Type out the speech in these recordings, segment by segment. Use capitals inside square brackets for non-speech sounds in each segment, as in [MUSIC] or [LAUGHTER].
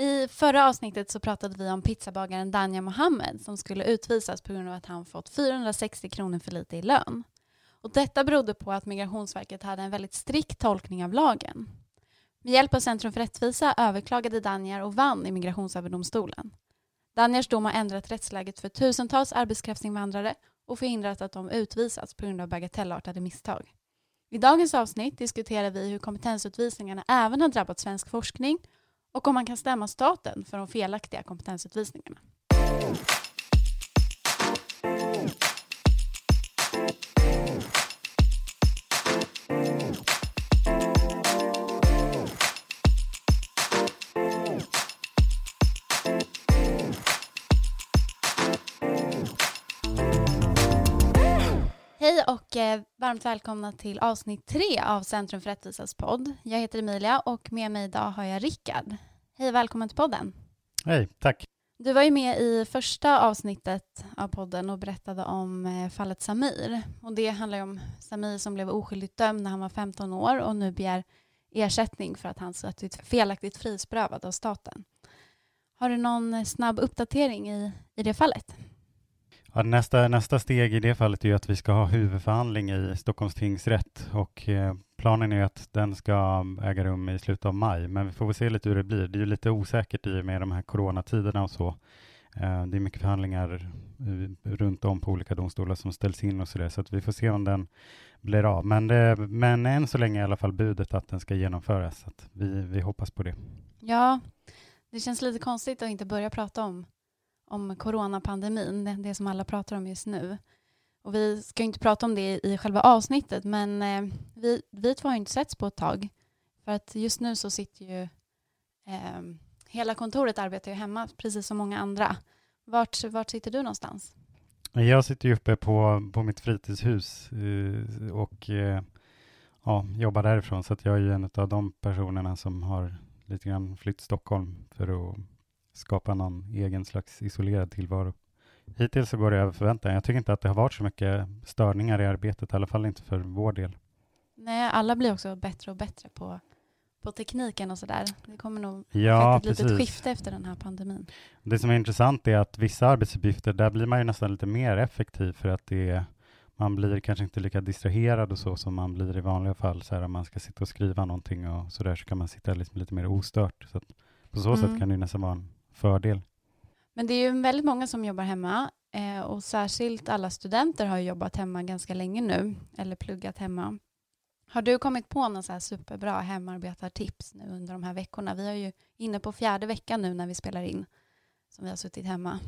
I förra avsnittet så pratade vi om pizzabagaren Danja Mohammed som skulle utvisas på grund av att han fått 460 kronor för lite i lön. Och detta berodde på att Migrationsverket hade en väldigt strikt tolkning av lagen. Med hjälp av Centrum för rättvisa överklagade Danjar och vann i Migrationsöverdomstolen. Danjars dom har ändrat rättsläget för tusentals arbetskraftsinvandrare och förhindrat att de utvisas på grund av bagatellartade misstag. I dagens avsnitt diskuterar vi hur kompetensutvisningarna även har drabbat svensk forskning och om man kan stämma staten för de felaktiga kompetensutvisningarna. Och eh, varmt välkomna till avsnitt tre av Centrum för rättvisas podd. Jag heter Emilia och med mig idag har jag Rickard. Hej och välkommen till podden. Hej, tack. Du var ju med i första avsnittet av podden och berättade om eh, fallet Samir. Och det handlar ju om Samir som blev oskyldigt dömd när han var 15 år och nu begär ersättning för att han suttit felaktigt frihetsberövad av staten. Har du någon snabb uppdatering i, i det fallet? Ja, nästa, nästa steg i det fallet är att vi ska ha huvudförhandling i Stockholms tingsrätt och eh, planen är att den ska äga rum i slutet av maj, men vi får väl se lite hur det blir. Det är ju lite osäkert i och med de här coronatiderna och så. Eh, det är mycket förhandlingar eh, runt om på olika domstolar som ställs in och så där, så att vi får se om den blir av. Men, det, men än så länge är i alla fall budet att den ska genomföras, så att vi, vi hoppas på det. Ja, det känns lite konstigt att inte börja prata om om coronapandemin, det, som alla pratar om just nu. Och vi ska inte prata om det i själva avsnittet, men eh, vi, vi två har inte setts på ett tag. För att just nu så sitter ju eh, hela kontoret arbetar ju hemma, precis som många andra. Vart, vart sitter du någonstans? Jag sitter ju uppe på, på mitt fritidshus eh, och eh, ja, jobbar därifrån, så att jag är ju en av de personerna som har lite grann flytt Stockholm för att skapa någon egen slags isolerad tillvaro. Hittills så går det över förväntan. Jag tycker inte att det har varit så mycket störningar i arbetet, i alla fall inte för vår del. Nej, alla blir också bättre och bättre på, på tekniken och sådär. Det kommer nog ja, ett litet skifte efter den här pandemin. Det som är intressant är att vissa arbetsuppgifter, där blir man ju nästan lite mer effektiv för att det är, man blir kanske inte lika distraherad och så som man blir i vanliga fall. Så här, om man ska sitta och skriva någonting och så där så kan man sitta liksom lite mer ostört. Så på så mm. sätt kan det nästan vara en fördel. Men det är ju väldigt många som jobbar hemma eh, och särskilt alla studenter har jobbat hemma ganska länge nu eller pluggat hemma. Har du kommit på några så här superbra hemarbetartips nu under de här veckorna? Vi är ju inne på fjärde veckan nu när vi spelar in som vi har suttit hemma.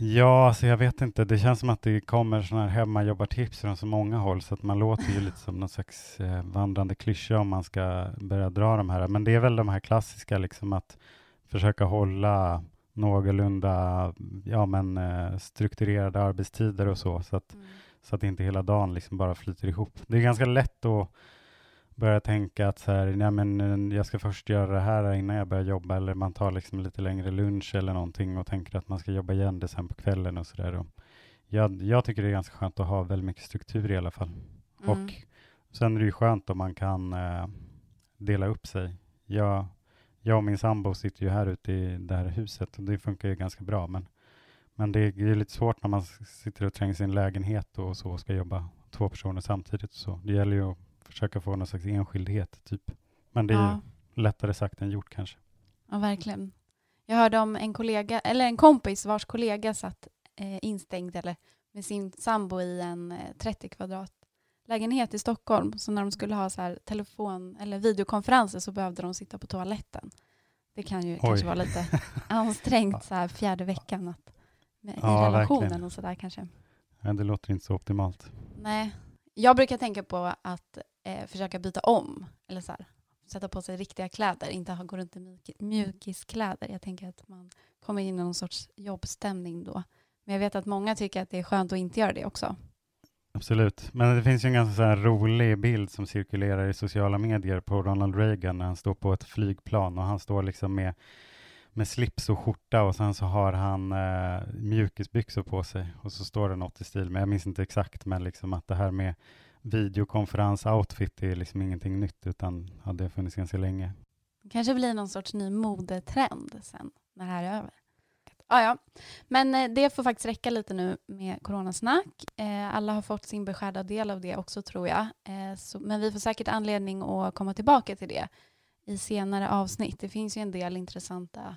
Ja, alltså jag vet inte. Det känns som att det kommer sådana här hemmajobbartips från så många håll, så att man låter ju lite som någon slags eh, vandrande klyscha om man ska börja dra de här. Men det är väl de här klassiska, liksom att försöka hålla någorlunda ja, men, eh, strukturerade arbetstider och så, så att, mm. så att inte hela dagen liksom bara flyter ihop. Det är ganska lätt att börja tänka att så här, ja, men, eh, jag ska först göra det här innan jag börjar jobba, eller man tar liksom lite längre lunch eller någonting och tänker att man ska jobba igen det sen på kvällen och så där. Jag, jag tycker det är ganska skönt att ha väldigt mycket struktur i alla fall. Mm. Och sen är det ju skönt om man kan eh, dela upp sig. Jag jag och min sambo sitter ju här ute i det här huset och det funkar ju ganska bra. Men, men det är lite svårt när man sitter och trängs i en lägenhet och så och ska jobba två personer samtidigt. Så det gäller ju att försöka få någon slags enskildhet, typ. Men det är ja. ju lättare sagt än gjort kanske. Ja, verkligen. Jag hörde om en kollega, eller en kompis vars kollega satt eh, instängd eller med sin sambo i en eh, 30 kvadrat lägenhet i Stockholm, så när de skulle ha så här telefon eller videokonferenser så behövde de sitta på toaletten. Det kan ju Oj. kanske vara lite [LAUGHS] ansträngt så här fjärde veckan att, med, ja, i relationen verkligen. och så där kanske. Ja, det låter inte så optimalt. Nej. Jag brukar tänka på att eh, försöka byta om, eller så här, sätta på sig riktiga kläder, inte ha, gå runt i mjukiskläder. Jag tänker att man kommer in i någon sorts jobbstämning då. Men jag vet att många tycker att det är skönt att inte göra det också. Absolut, men det finns ju en ganska så rolig bild som cirkulerar i sociala medier på Ronald Reagan när han står på ett flygplan och han står liksom med, med slips och skjorta och sen så har han eh, mjukisbyxor på sig och så står det något i stil, med, jag minns inte exakt, men liksom att det här med videokonferens-outfit är liksom ingenting nytt, utan ja, det funnits ganska länge. Det kanske blir någon sorts ny modetrend sen när det här är över. Ja, ja. Men eh, det får faktiskt räcka lite nu med coronasnack. Eh, alla har fått sin beskärda del av det också tror jag. Eh, så, men vi får säkert anledning att komma tillbaka till det i senare avsnitt. Det finns ju en del intressanta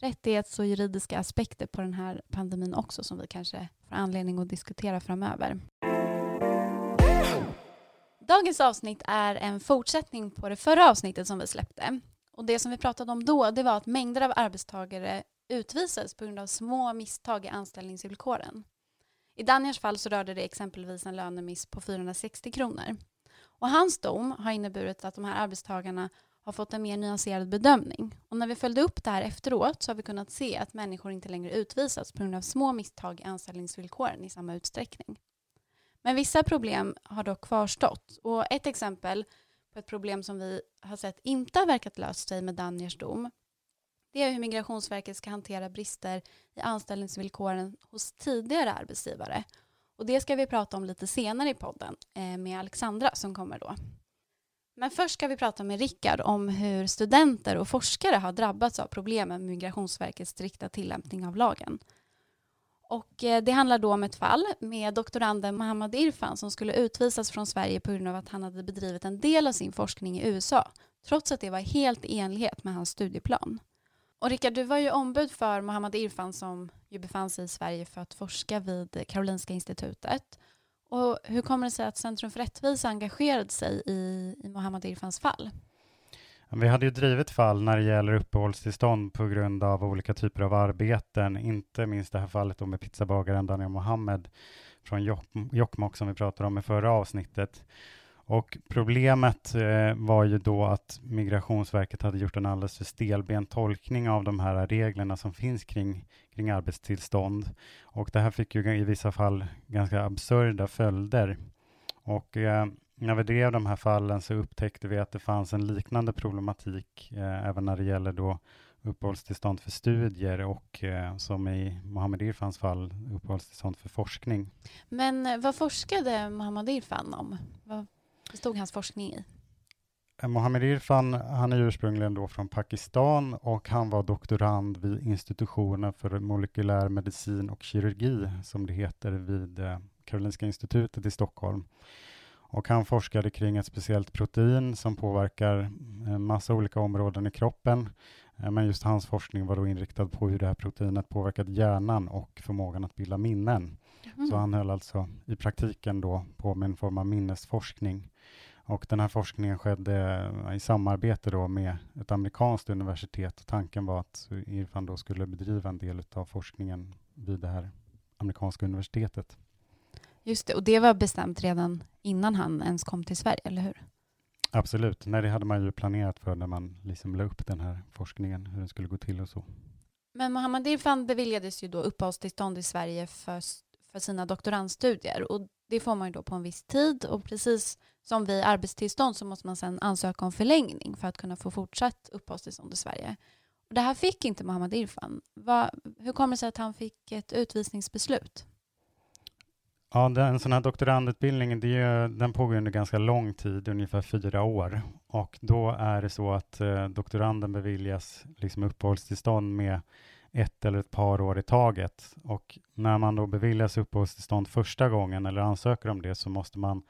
rättighets och juridiska aspekter på den här pandemin också som vi kanske får anledning att diskutera framöver. Dagens avsnitt är en fortsättning på det förra avsnittet som vi släppte. Och Det som vi pratade om då det var att mängder av arbetstagare utvisades på grund av små misstag i anställningsvillkoren. I Daniels fall så rörde det exempelvis en lönemiss på 460 kronor. Och hans dom har inneburit att de här arbetstagarna har fått en mer nyanserad bedömning. Och när vi följde upp det här efteråt så har vi kunnat se att människor inte längre utvisas på grund av små misstag i anställningsvillkoren i samma utsträckning. Men vissa problem har dock kvarstått. Och ett exempel på ett problem som vi har sett inte har verkat löst sig med Daniers dom det är hur Migrationsverket ska hantera brister i anställningsvillkoren hos tidigare arbetsgivare. Och det ska vi prata om lite senare i podden eh, med Alexandra som kommer då. Men först ska vi prata med Rickard om hur studenter och forskare har drabbats av problemen med Migrationsverkets strikta tillämpning av lagen. Och eh, det handlar då om ett fall med doktoranden Mohammad Irfan som skulle utvisas från Sverige på grund av att han hade bedrivit en del av sin forskning i USA trots att det var helt i enlighet med hans studieplan. Och Rickard, du var ju ombud för Mohammad Irfan som ju befann sig i Sverige för att forska vid Karolinska institutet. Och hur kommer det sig att Centrum för rättvisa engagerade sig i, i Mohammad Irfans fall? Vi hade ju drivit fall när det gäller uppehållstillstånd på grund av olika typer av arbeten, inte minst det här fallet med pizzabagaren Daniel Mohammed från Jokkmokk som vi pratade om i förra avsnittet. Och problemet eh, var ju då att Migrationsverket hade gjort en alldeles för stelbent tolkning av de här reglerna som finns kring, kring arbetstillstånd. Och det här fick ju i vissa fall ganska absurda följder. Och eh, när vi drev de här fallen så upptäckte vi att det fanns en liknande problematik eh, även när det gäller då uppehållstillstånd för studier och eh, som i Mohammed Irfans fall uppehållstillstånd för forskning. Men eh, vad forskade Mohammed Irfan om? Vad bestod hans forskning i? Eh, Mohammed Irfan, han är ursprungligen då från Pakistan och han var doktorand vid institutionen för molekylär medicin och kirurgi, som det heter, vid eh, Karolinska institutet i Stockholm. Och han forskade kring ett speciellt protein som påverkar en eh, massa olika områden i kroppen. Men just hans forskning var då inriktad på hur det här proteinet påverkat hjärnan och förmågan att bilda minnen. Mm. Så han höll alltså i praktiken då på med en form av minnesforskning. Och den här forskningen skedde i samarbete då med ett amerikanskt universitet. Tanken var att Irfan då skulle bedriva en del av forskningen vid det här amerikanska universitetet. Just det, och det var bestämt redan innan han ens kom till Sverige, eller hur? Absolut. Nej, det hade man ju planerat för när man liksom la upp den här forskningen, hur den skulle gå till och så. Men Mohammad Irfan beviljades ju då uppehållstillstånd i Sverige för, för sina doktorandstudier och det får man ju då på en viss tid och precis som vid arbetstillstånd så måste man sedan ansöka om förlängning för att kunna få fortsatt uppehållstillstånd i Sverige. Och det här fick inte Mohammad Irfan. Va, hur kommer det sig att han fick ett utvisningsbeslut? Ja, en sån här doktorandutbildning det är, den pågår under ganska lång tid, ungefär fyra år. Och då är det så att eh, doktoranden beviljas liksom uppehållstillstånd med ett eller ett par år i taget. Och när man då beviljas uppehållstillstånd första gången eller ansöker om det så måste man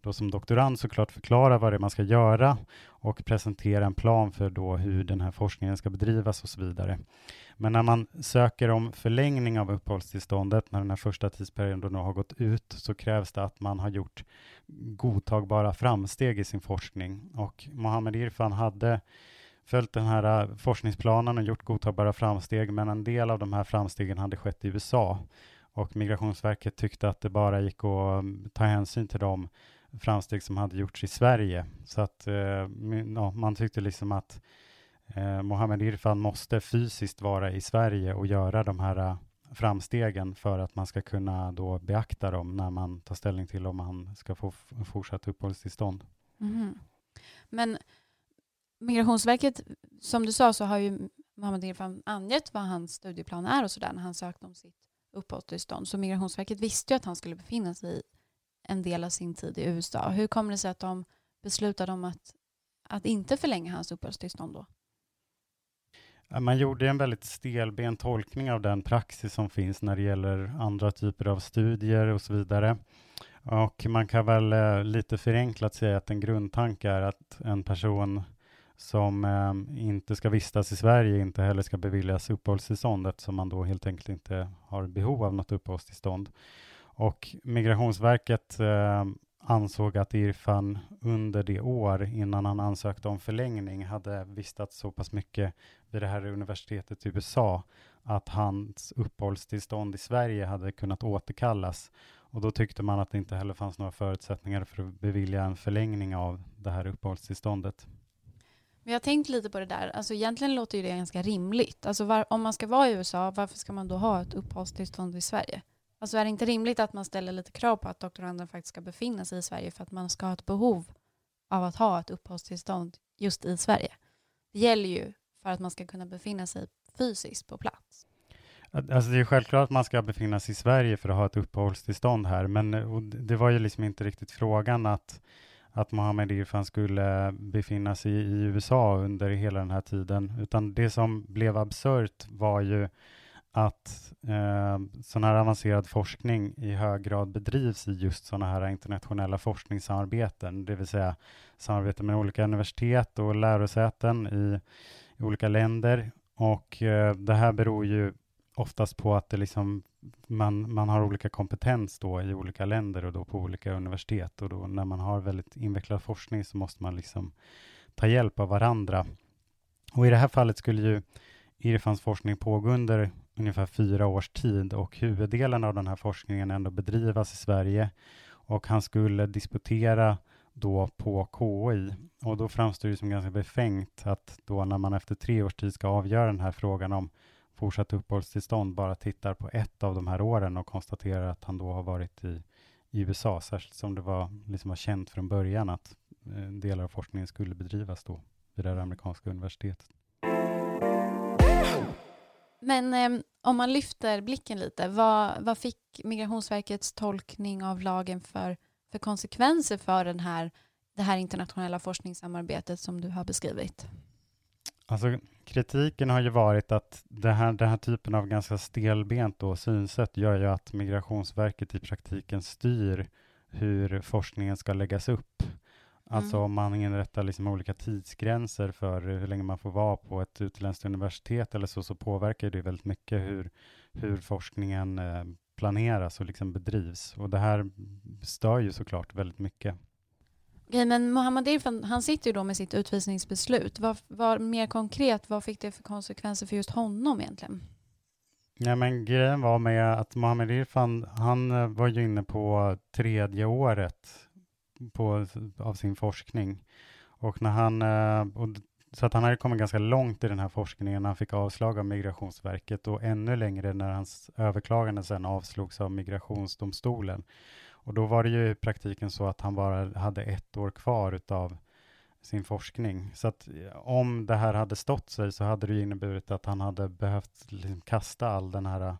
då som doktorand såklart förklara vad det är man ska göra och presentera en plan för då hur den här forskningen ska bedrivas och så vidare. Men när man söker om förlängning av uppehållstillståndet, när den här första tidsperioden har gått ut, så krävs det att man har gjort godtagbara framsteg i sin forskning. Och Mohammed Irfan hade följt den här äh, forskningsplanen och gjort godtagbara framsteg, men en del av de här framstegen hade skett i USA. Och Migrationsverket tyckte att det bara gick att mm, ta hänsyn till dem framsteg som hade gjorts i Sverige. Så att eh, ja, man tyckte liksom att eh, Mohammed Irfan måste fysiskt vara i Sverige och göra de här eh, framstegen för att man ska kunna då beakta dem när man tar ställning till om han ska få fortsatt uppehållstillstånd. Mm. Men Migrationsverket, som du sa, så har ju Mohammed Irfan angett vad hans studieplan är och sådär när han sökte om sitt uppehållstillstånd. Så Migrationsverket visste ju att han skulle befinna sig en del av sin tid i USA. Hur kommer det sig att de beslutade om att, att inte förlänga hans uppehållstillstånd då? Man gjorde en väldigt stelbent tolkning av den praxis som finns när det gäller andra typer av studier och så vidare. Och man kan väl eh, lite förenklat säga att en grundtanke är att en person som eh, inte ska vistas i Sverige inte heller ska beviljas uppehållstillstånd eftersom man då helt enkelt inte har behov av något uppehållstillstånd. Och Migrationsverket eh, ansåg att Irfan under det år innan han ansökte om förlängning hade vistats så pass mycket vid det här universitetet i USA att hans uppehållstillstånd i Sverige hade kunnat återkallas. Och då tyckte man att det inte heller fanns några förutsättningar för att bevilja en förlängning av det här uppehållstillståndet. Men jag har tänkt lite på det där. Alltså egentligen låter ju det ganska rimligt. Alltså var, om man ska vara i USA, varför ska man då ha ett uppehållstillstånd i Sverige? Alltså är det inte rimligt att man ställer lite krav på att doktoranden faktiskt ska befinna sig i Sverige för att man ska ha ett behov av att ha ett uppehållstillstånd just i Sverige? Det gäller ju för att man ska kunna befinna sig fysiskt på plats. Alltså det är självklart att man ska befinna sig i Sverige för att ha ett uppehållstillstånd här, men eh, det var ju liksom inte riktigt frågan att, att Mohammed Irfan skulle befinna sig i USA under hela den här tiden, utan det som blev absurt var ju att eh, sån här avancerad forskning i hög grad bedrivs i just sådana här internationella forskningssamarbeten, det vill säga samarbete med olika universitet och lärosäten i, i olika länder. Och eh, det här beror ju oftast på att det liksom, man, man har olika kompetens då i olika länder och då på olika universitet. Och då när man har väldigt invecklad forskning så måste man liksom ta hjälp av varandra. Och i det här fallet skulle ju Irfans forskning pågå under ungefär fyra års tid och huvuddelen av den här forskningen ändå bedrivas i Sverige och han skulle disputera då på KI och då framstår det som ganska befängt att då när man efter tre års tid ska avgöra den här frågan om fortsatt uppehållstillstånd bara tittar på ett av de här åren och konstaterar att han då har varit i, i USA, särskilt som det var, liksom var känt från början att eh, delar av forskningen skulle bedrivas då vid det amerikanska universitetet. Men eh, om man lyfter blicken lite, vad, vad fick Migrationsverkets tolkning av lagen för, för konsekvenser för den här, det här internationella forskningssamarbetet som du har beskrivit? Alltså, kritiken har ju varit att det här, den här typen av ganska stelbent då, synsätt gör ju att Migrationsverket i praktiken styr hur forskningen ska läggas upp. Alltså mm. om man inrättar liksom olika tidsgränser för hur länge man får vara på ett utländskt universitet eller så, så påverkar det väldigt mycket hur, hur forskningen eh, planeras och liksom bedrivs. Och det här stör ju såklart väldigt mycket. Okej, men Mohammad Irfan, han sitter ju då med sitt utvisningsbeslut. Vad, vad, mer konkret, vad fick det för konsekvenser för just honom egentligen? Ja, men grejen var med att Mohammad Irfan, han eh, var ju inne på tredje året på, av sin forskning. Och när han, eh, och, så att han hade kommit ganska långt i den här forskningen när han fick avslag av Migrationsverket och ännu längre när hans överklagande sen avslogs av Migrationsdomstolen. Och då var det ju i praktiken så att han bara hade ett år kvar utav sin forskning. Så att eh, om det här hade stått sig så hade det inneburit att han hade behövt liksom kasta all den här,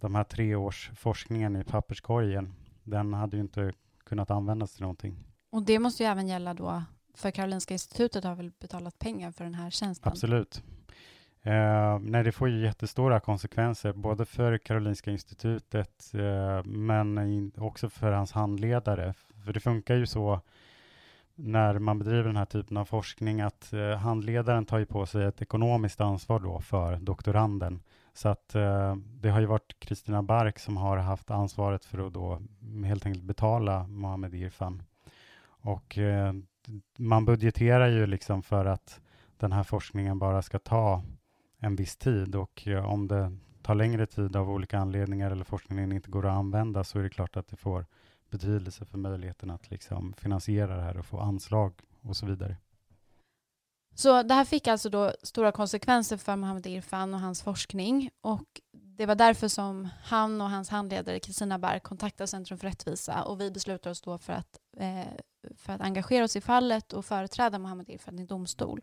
de här tre års forskningen i papperskorgen. Den hade ju inte kunnat användas till någonting. Och det måste ju även gälla då, för Karolinska institutet har väl betalat pengar för den här tjänsten? Absolut. Eh, nej, det får ju jättestora konsekvenser, både för Karolinska institutet, eh, men också för hans handledare. För det funkar ju så när man bedriver den här typen av forskning att eh, handledaren tar ju på sig ett ekonomiskt ansvar då för doktoranden. Så att eh, det har ju varit Kristina Bark som har haft ansvaret för att då helt enkelt betala Mohammed Irfan. Och eh, man budgeterar ju liksom för att den här forskningen bara ska ta en viss tid och eh, om det tar längre tid av olika anledningar eller forskningen inte går att använda så är det klart att det får betydelse för möjligheten att liksom finansiera det här och få anslag och så vidare. Så det här fick alltså då stora konsekvenser för Mohammed Irfan och hans forskning och det var därför som han och hans handledare Kristina Berg kontaktade Centrum för rättvisa och vi beslutade oss då för att, eh, för att engagera oss i fallet och företräda Mohammed Irfan i domstol.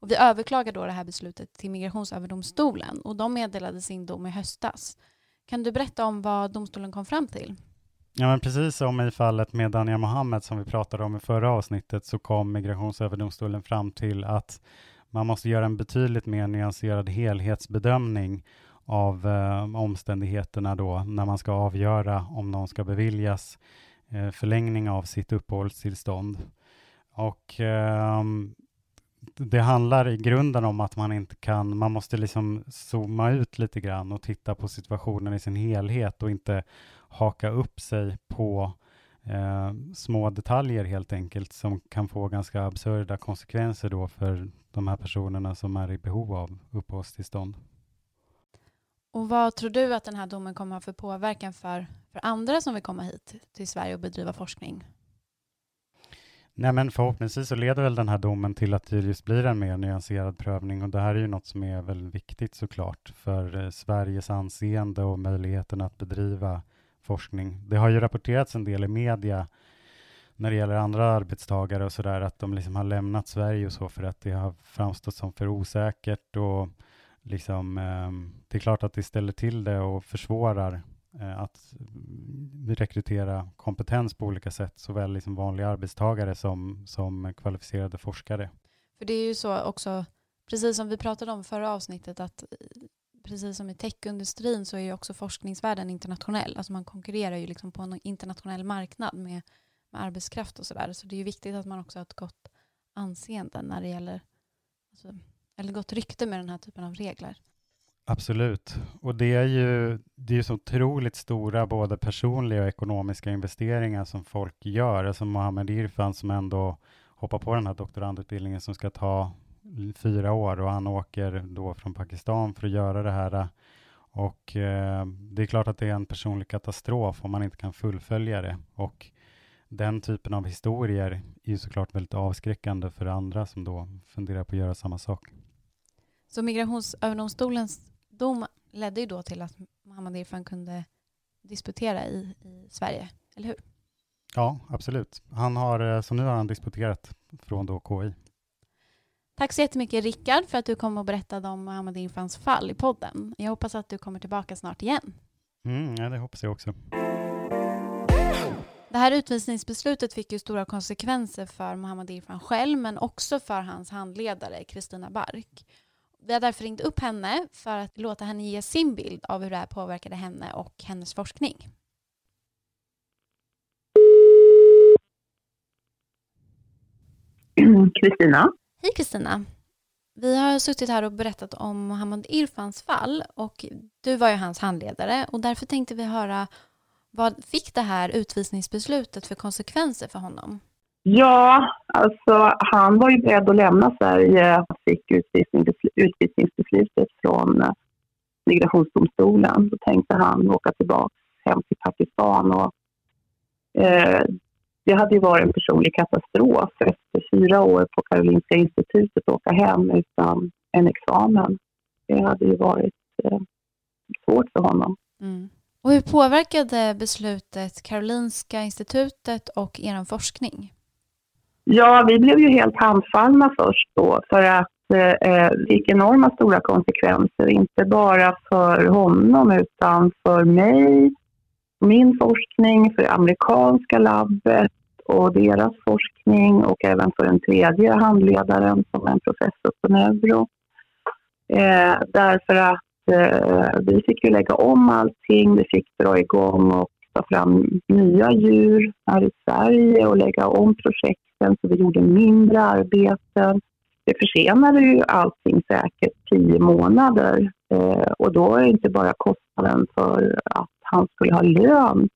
Och vi överklagade då det här beslutet till Migrationsöverdomstolen och de meddelade sin dom i höstas. Kan du berätta om vad domstolen kom fram till? Ja, men precis som i fallet med Dania Mohammed som vi pratade om i förra avsnittet så kom Migrationsöverdomstolen fram till att man måste göra en betydligt mer nyanserad helhetsbedömning av eh, omständigheterna då när man ska avgöra om någon ska beviljas eh, förlängning av sitt uppehållstillstånd. Och eh, det handlar i grunden om att man inte kan, man måste liksom zooma ut lite grann och titta på situationen i sin helhet och inte haka upp sig på eh, små detaljer helt enkelt som kan få ganska absurda konsekvenser då för de här personerna som är i behov av uppehållstillstånd. Och vad tror du att den här domen kommer ha för påverkan för, för andra som vill komma hit till Sverige och bedriva forskning? Nej, men förhoppningsvis så leder väl den här domen till att det just blir en mer nyanserad prövning och det här är ju något som är väldigt viktigt såklart för eh, Sveriges anseende och möjligheten att bedriva forskning. Det har ju rapporterats en del i media när det gäller andra arbetstagare och sådär att de liksom har lämnat Sverige och så för att det har framstått som för osäkert och liksom eh, det är klart att det ställer till det och försvårar Eh, att rekrytera kompetens på olika sätt, såväl liksom vanliga arbetstagare som, som kvalificerade forskare. För det är ju så också, precis som vi pratade om förra avsnittet, att precis som i techindustrin så är ju också forskningsvärlden internationell. Alltså man konkurrerar ju liksom på en internationell marknad med, med arbetskraft och sådär. Så det är ju viktigt att man också har ett gott anseende när det gäller, alltså, eller gott rykte med den här typen av regler. Absolut, och det är ju det är så otroligt stora både personliga och ekonomiska investeringar som folk gör. Alltså Mohammed Irfan som ändå hoppar på den här doktorandutbildningen som ska ta fyra år och han åker då från Pakistan för att göra det här. Och eh, det är klart att det är en personlig katastrof om man inte kan fullfölja det. Och den typen av historier är ju såklart väldigt avskräckande för andra som då funderar på att göra samma sak. Så Migrationsöverdomstolens dom ledde ju då till att Mohammad Irfan kunde disputera i, i Sverige, eller hur? Ja, absolut. Han har, eh, så nu har han disputerat från då KI. Tack så jättemycket Rickard för att du kom och berättade om Mohammad Irfans fall i podden. Jag hoppas att du kommer tillbaka snart igen. Mm, ja, det hoppas jag också. Det här utvisningsbeslutet fick ju stora konsekvenser för Mohammad Irfan själv men också för hans handledare Kristina Bark. Vi har därför ringt upp henne för att låta henne ge sin bild av hur det här påverkade henne och hennes forskning. Kristina. Hej Kristina. Vi har suttit här och berättat om Mohammad Irfans fall och du var ju hans handledare och därför tänkte vi höra vad fick det här utvisningsbeslutet för konsekvenser för honom? Ja, alltså han var ju beredd att lämna Sverige. Han fick utvisningsbeslutet från eh, migrationsdomstolen. Då tänkte han åka tillbaka hem till Pakistan. Och, eh, det hade ju varit en personlig katastrof efter fyra år på Karolinska institutet att åka hem utan en examen. Det hade ju varit eh, svårt för honom. Mm. Och hur påverkade beslutet Karolinska institutet och er forskning? Ja, vi blev ju helt handfallna först då för att eh, det fick enorma stora konsekvenser, inte bara för honom utan för mig, min forskning, för amerikanska labbet och deras forskning och även för den tredje handledaren som är en professor på neuro. Eh, därför att eh, vi fick ju lägga om allting, vi fick dra igång och ta fram nya djur här i Sverige och lägga om projekten så vi gjorde mindre arbeten. Det försenade ju allting säkert tio månader eh, och då är det inte bara kostnaden för att han skulle ha lön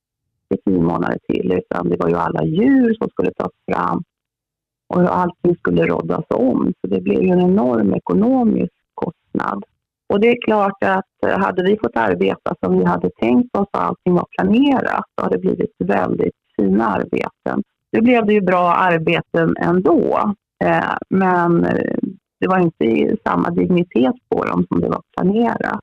i tio månader till utan det var ju alla djur som skulle tas fram och hur allting skulle råddas om. Så det blev ju en enorm ekonomisk kostnad. Och det är klart att eh, hade vi fått arbeta som vi hade tänkt oss och allting var planerat så hade det blivit väldigt fina arbeten. Nu blev det ju bra arbeten ändå, eh, men eh, det var inte samma dignitet på dem som det var planerat.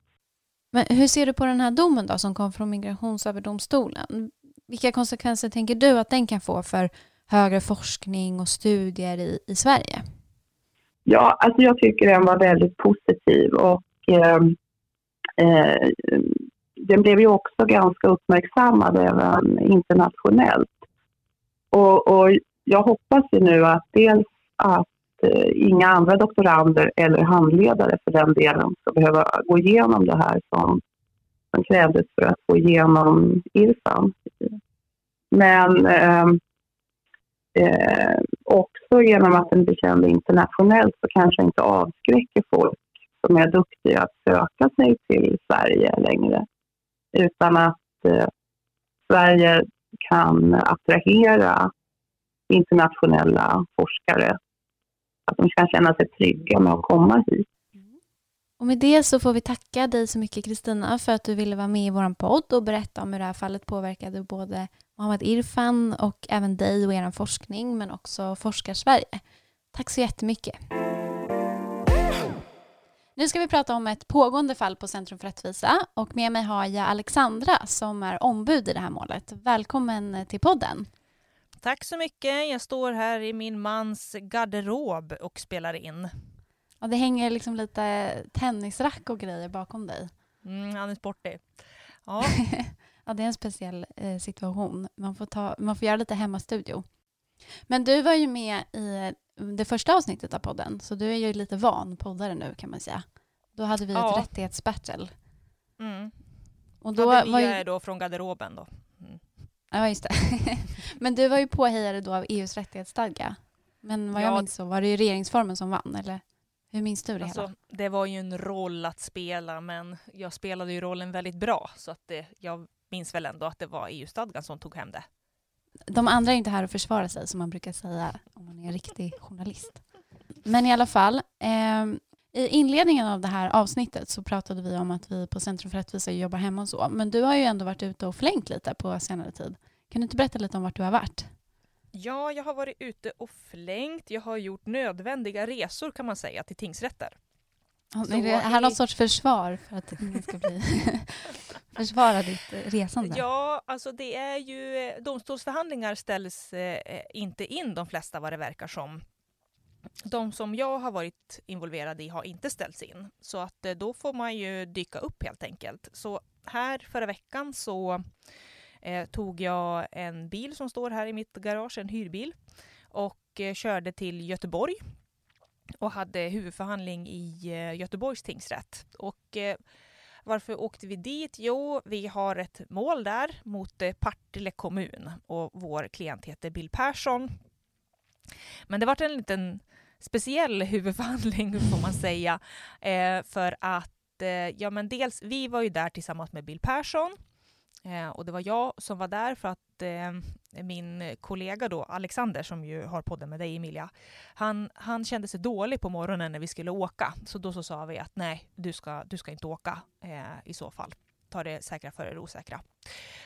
Men hur ser du på den här domen då som kom från Migrationsöverdomstolen? Vilka konsekvenser tänker du att den kan få för högre forskning och studier i, i Sverige? Ja, alltså jag tycker den var väldigt positiv och eh, eh, den blev ju också ganska uppmärksammad även internationellt. Och, och jag hoppas ju nu att dels att eh, inga andra doktorander eller handledare för den delen ska behöva gå igenom det här som, som krävdes för att få igenom IRFAN. Men eh, eh, också genom att den blir känd internationellt så kanske inte avskräcker folk som är duktiga att söka sig till Sverige längre. Utan att eh, Sverige kan attrahera internationella forskare. Att de kan känna sig trygga med att komma hit. Och med det så får vi tacka dig så mycket Kristina för att du ville vara med i vår podd och berätta om hur det här fallet påverkade både Mohammed Irfan och även dig och er forskning men också Forskarsverige. Tack så jättemycket. Nu ska vi prata om ett pågående fall på Centrum för rättvisa och med mig har jag Alexandra som är ombud i det här målet. Välkommen till podden. Tack så mycket. Jag står här i min mans garderob och spelar in. Ja, det hänger liksom lite tennisrack och grejer bakom dig. Mm, han är sportig. Ja. [LAUGHS] ja, det är en speciell eh, situation. Man får, ta, man får göra lite hemmastudio. Men du var ju med i det första avsnittet av podden, så du är ju lite van poddare nu kan man säga. Då hade vi ja. ett rättighetsbattle. Mm. Och då hade vi var ju... då från garderoben då. Mm. Ja, just det. [LAUGHS] Men du var ju påhejare då av EUs rättighetsstadga. Men vad ja. jag minns så var det ju regeringsformen som vann, eller? Hur minns du det alltså, hela? Det var ju en roll att spela, men jag spelade ju rollen väldigt bra, så att det, jag minns väl ändå att det var EU-stadgan som tog hem det. De andra är inte här att försvara sig, som man brukar säga om man är en riktig journalist. Men i alla fall, eh, i inledningen av det här avsnittet så pratade vi om att vi på Centrum för rättvisa jobbar hemma och så. Men du har ju ändå varit ute och flängt lite på senare tid. Kan du inte berätta lite om vart du har varit? Ja, jag har varit ute och flängt. Jag har gjort nödvändiga resor kan man säga till tingsrätter. Så är det här i... något sorts försvar för att ingen ska bli [LAUGHS] försvara ditt eh, resande? Ja, alltså det är ju eh, domstolsförhandlingar ställs eh, inte in de flesta vad det verkar som. De som jag har varit involverad i har inte ställts in, så att eh, då får man ju dyka upp helt enkelt. Så här förra veckan så eh, tog jag en bil som står här i mitt garage, en hyrbil, och eh, körde till Göteborg och hade huvudförhandling i eh, Göteborgs tingsrätt. Och eh, varför åkte vi dit? Jo, vi har ett mål där mot eh, Partille kommun och vår klient heter Bill Persson. Men det var en liten speciell [LAUGHS] huvudförhandling får man säga. Eh, för att, eh, ja men dels, vi var ju där tillsammans med Bill Persson Eh, och det var jag som var där för att eh, min kollega då, Alexander, som ju har podden med dig Emilia, han, han kände sig dålig på morgonen när vi skulle åka. Så då så sa vi att nej, du ska, du ska inte åka eh, i så fall. Ta det säkra före det osäkra.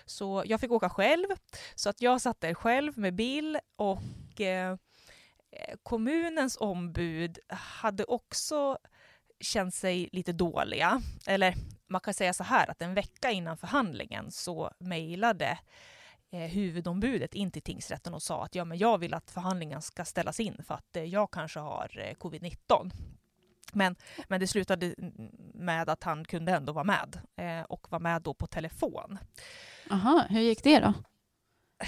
Så jag fick åka själv. Så att jag satt där själv med Bill och eh, kommunens ombud hade också känt sig lite dåliga. Eller man kan säga så här att en vecka innan förhandlingen så mejlade eh, huvudombudet in till tingsrätten och sa att ja, men jag vill att förhandlingen ska ställas in för att eh, jag kanske har eh, covid-19. Men, men det slutade med att han kunde ändå vara med eh, och var med då på telefon. Aha, hur gick det då?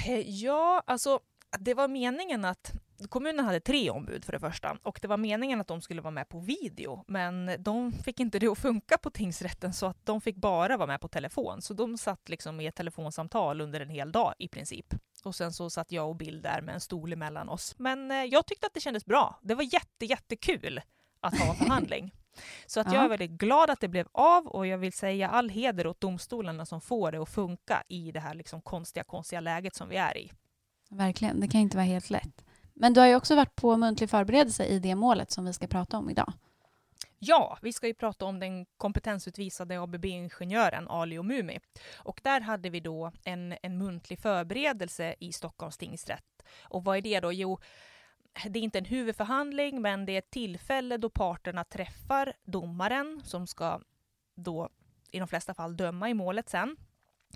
Eh, ja, alltså det var meningen att kommunen hade tre ombud för det första och det var meningen att de skulle vara med på video men de fick inte det att funka på tingsrätten så att de fick bara vara med på telefon. Så de satt liksom i ett telefonsamtal under en hel dag i princip. Och sen så satt jag och Bill där med en stol emellan oss. Men eh, jag tyckte att det kändes bra. Det var jätte, jättekul att ha förhandling. [LAUGHS] Så att jag är väldigt glad att det blev av och jag vill säga all heder åt domstolarna som får det att funka i det här liksom konstiga, konstiga läget som vi är i. Verkligen, det kan inte vara helt lätt. Men du har ju också varit på muntlig förberedelse i det målet som vi ska prata om idag. Ja, vi ska ju prata om den kompetensutvisade ABB-ingenjören Ali Omumi. Och där hade vi då en, en muntlig förberedelse i Stockholms tingsrätt. Och vad är det då? Jo, det är inte en huvudförhandling, men det är ett tillfälle då parterna träffar domaren som ska då i de flesta fall döma i målet sen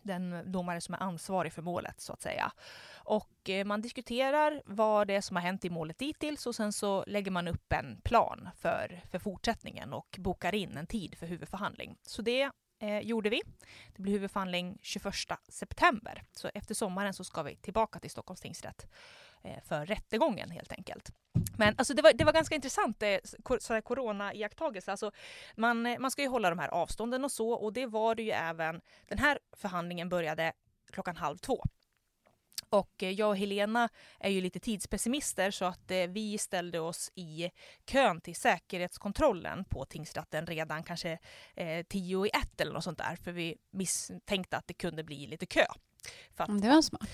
den domare som är ansvarig för målet så att säga. Och eh, man diskuterar vad det är som har hänt i målet dittills och sen så lägger man upp en plan för, för fortsättningen och bokar in en tid för huvudförhandling. Så det eh, gjorde vi. Det blir huvudförhandling 21 september. Så efter sommaren så ska vi tillbaka till Stockholms tingsrätt Eh, för rättegången helt enkelt. Men alltså det, var, det var ganska intressant, eh, corona-iakttagelse. Alltså man, eh, man ska ju hålla de här avstånden och så och det var det ju även. Den här förhandlingen började klockan halv två. Och eh, jag och Helena är ju lite tidspessimister så att eh, vi ställde oss i kön till säkerhetskontrollen på tingsrätten redan kanske eh, tio i ett eller något sånt där för vi misstänkte att det kunde bli lite kö. Att, det var smart.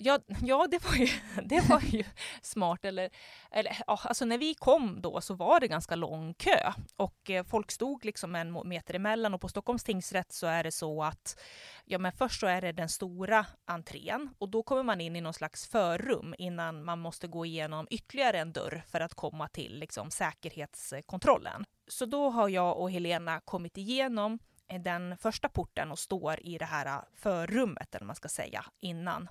Ja, ja det, var ju, [LAUGHS] det var ju smart. Eller, eller, ja, alltså när vi kom då så var det ganska lång kö och eh, folk stod liksom en meter emellan och på Stockholms tingsrätt så är det så att ja, men först så är det den stora entrén och då kommer man in i någon slags förrum innan man måste gå igenom ytterligare en dörr för att komma till liksom, säkerhetskontrollen. Så då har jag och Helena kommit igenom eh, den första porten och står i det här eh, förrummet, eller man ska säga, innan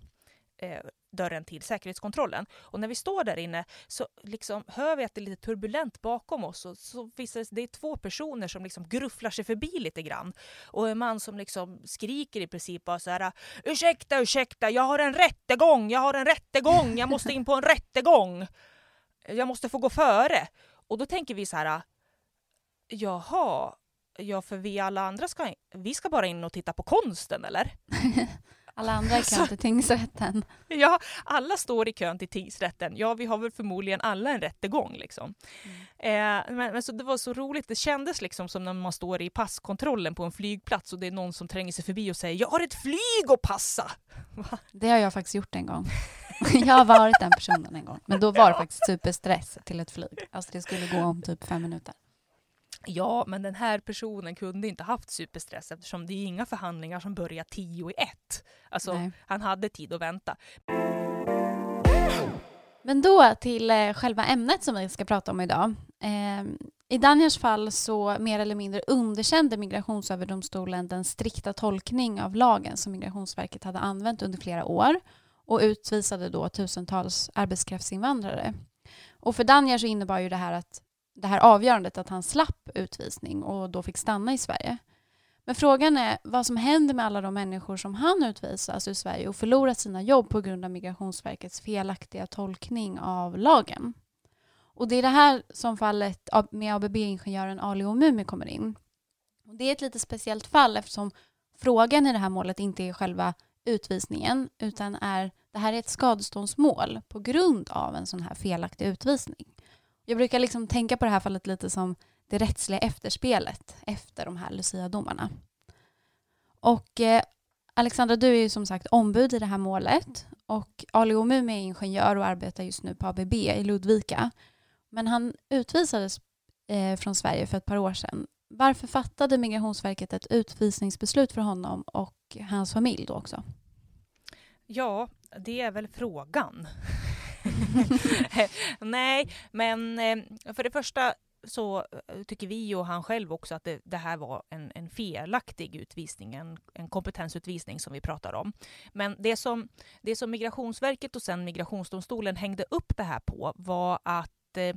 eh, dörren till säkerhetskontrollen. Och när vi står där inne så liksom hör vi att det är lite turbulent bakom oss och så visar det, det är två personer som liksom grufflar sig förbi lite grann. Och en man som liksom skriker i princip bara så här ursäkta, ursäkta, jag har en rättegång, jag har en rättegång, jag måste in på en rättegång. Jag måste få gå före. Och då tänker vi så här jaha, ja för vi alla andra ska, vi ska bara in och titta på konsten eller? [LAUGHS] Alla andra i [LAUGHS] kön till tingsrätten. Ja, alla står i kön till tingsrätten. Ja, vi har väl förmodligen alla en rättegång. Liksom. Mm. Eh, men, men så det var så roligt. Det kändes liksom som när man står i passkontrollen på en flygplats och det är någon som tränger sig förbi och säger “Jag har ett flyg att passa!” [LAUGHS] Va? Det har jag faktiskt gjort en gång. [LAUGHS] jag har varit den personen en gång. Men då var det faktiskt superstress till ett flyg. Alltså det skulle gå om typ fem minuter. Ja, men den här personen kunde inte haft superstress eftersom det är inga förhandlingar som börjar tio i ett. Alltså, Nej. han hade tid att vänta. Men då till eh, själva ämnet som vi ska prata om idag. Eh, I Danjars fall så mer eller mindre underkände Migrationsöverdomstolen den strikta tolkning av lagen som Migrationsverket hade använt under flera år och utvisade då tusentals arbetskraftsinvandrare. Och för Danjar så innebar ju det här att det här avgörandet att han slapp utvisning och då fick stanna i Sverige. Men frågan är vad som händer med alla de människor som han utvisas ur Sverige och förlorar sina jobb på grund av Migrationsverkets felaktiga tolkning av lagen. Och det är det här som fallet med ABB-ingenjören Ali Omumi kommer in. Och det är ett lite speciellt fall eftersom frågan i det här målet inte är själva utvisningen utan är det här är ett skadeståndsmål på grund av en sån här felaktig utvisning. Jag brukar liksom tänka på det här fallet lite som det rättsliga efterspelet efter de här Lucia-domarna. Och eh, Alexandra, du är ju som sagt ombud i det här målet och Ali Omumi är ingenjör och arbetar just nu på ABB i Ludvika. Men han utvisades eh, från Sverige för ett par år sedan. Varför fattade Migrationsverket ett utvisningsbeslut för honom och hans familj då också? Ja, det är väl frågan. [LAUGHS] Nej, men eh, för det första så eh, tycker vi och han själv också att det, det här var en, en felaktig utvisning, en, en, kompetensutvisning som vi pratar om. Men det som, det som Migrationsverket och sen Migrationsdomstolen hängde upp det här på var att eh,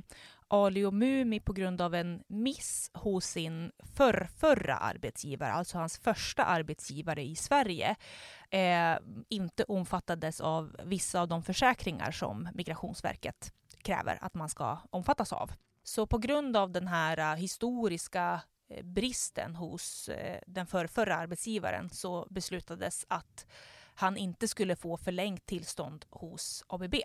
Ali och Mumi på grund av en miss hos sin förrförra arbetsgivare, alltså hans första arbetsgivare i Sverige, eh, inte omfattades av vissa av de försäkringar som Migrationsverket kräver att man ska omfattas av. Så på grund av den här eh, historiska eh, bristen hos eh, den förrförra arbetsgivaren så beslutades att han inte skulle få förlängt tillstånd hos ABB.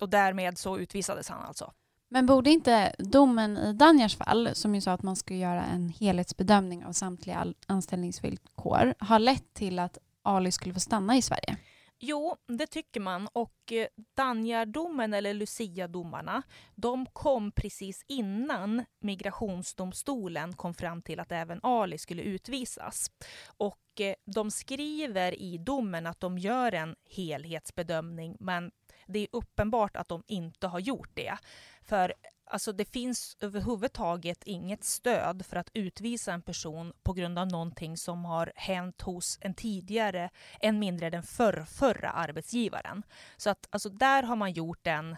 Och därmed så utvisades han alltså. Men borde inte domen i Danjars fall, som ju sa att man ska göra en helhetsbedömning av samtliga anställningsvillkor, ha lett till att Ali skulle få stanna i Sverige? Jo, det tycker man. Och eh, Danjardomen, eller Lucia-domarna, de kom precis innan migrationsdomstolen kom fram till att även Ali skulle utvisas. Och eh, de skriver i domen att de gör en helhetsbedömning, men det är uppenbart att de inte har gjort det. För alltså, det finns överhuvudtaget inget stöd för att utvisa en person på grund av någonting som har hänt hos en tidigare, än mindre den förrförra arbetsgivaren. Så att alltså, där har man gjort en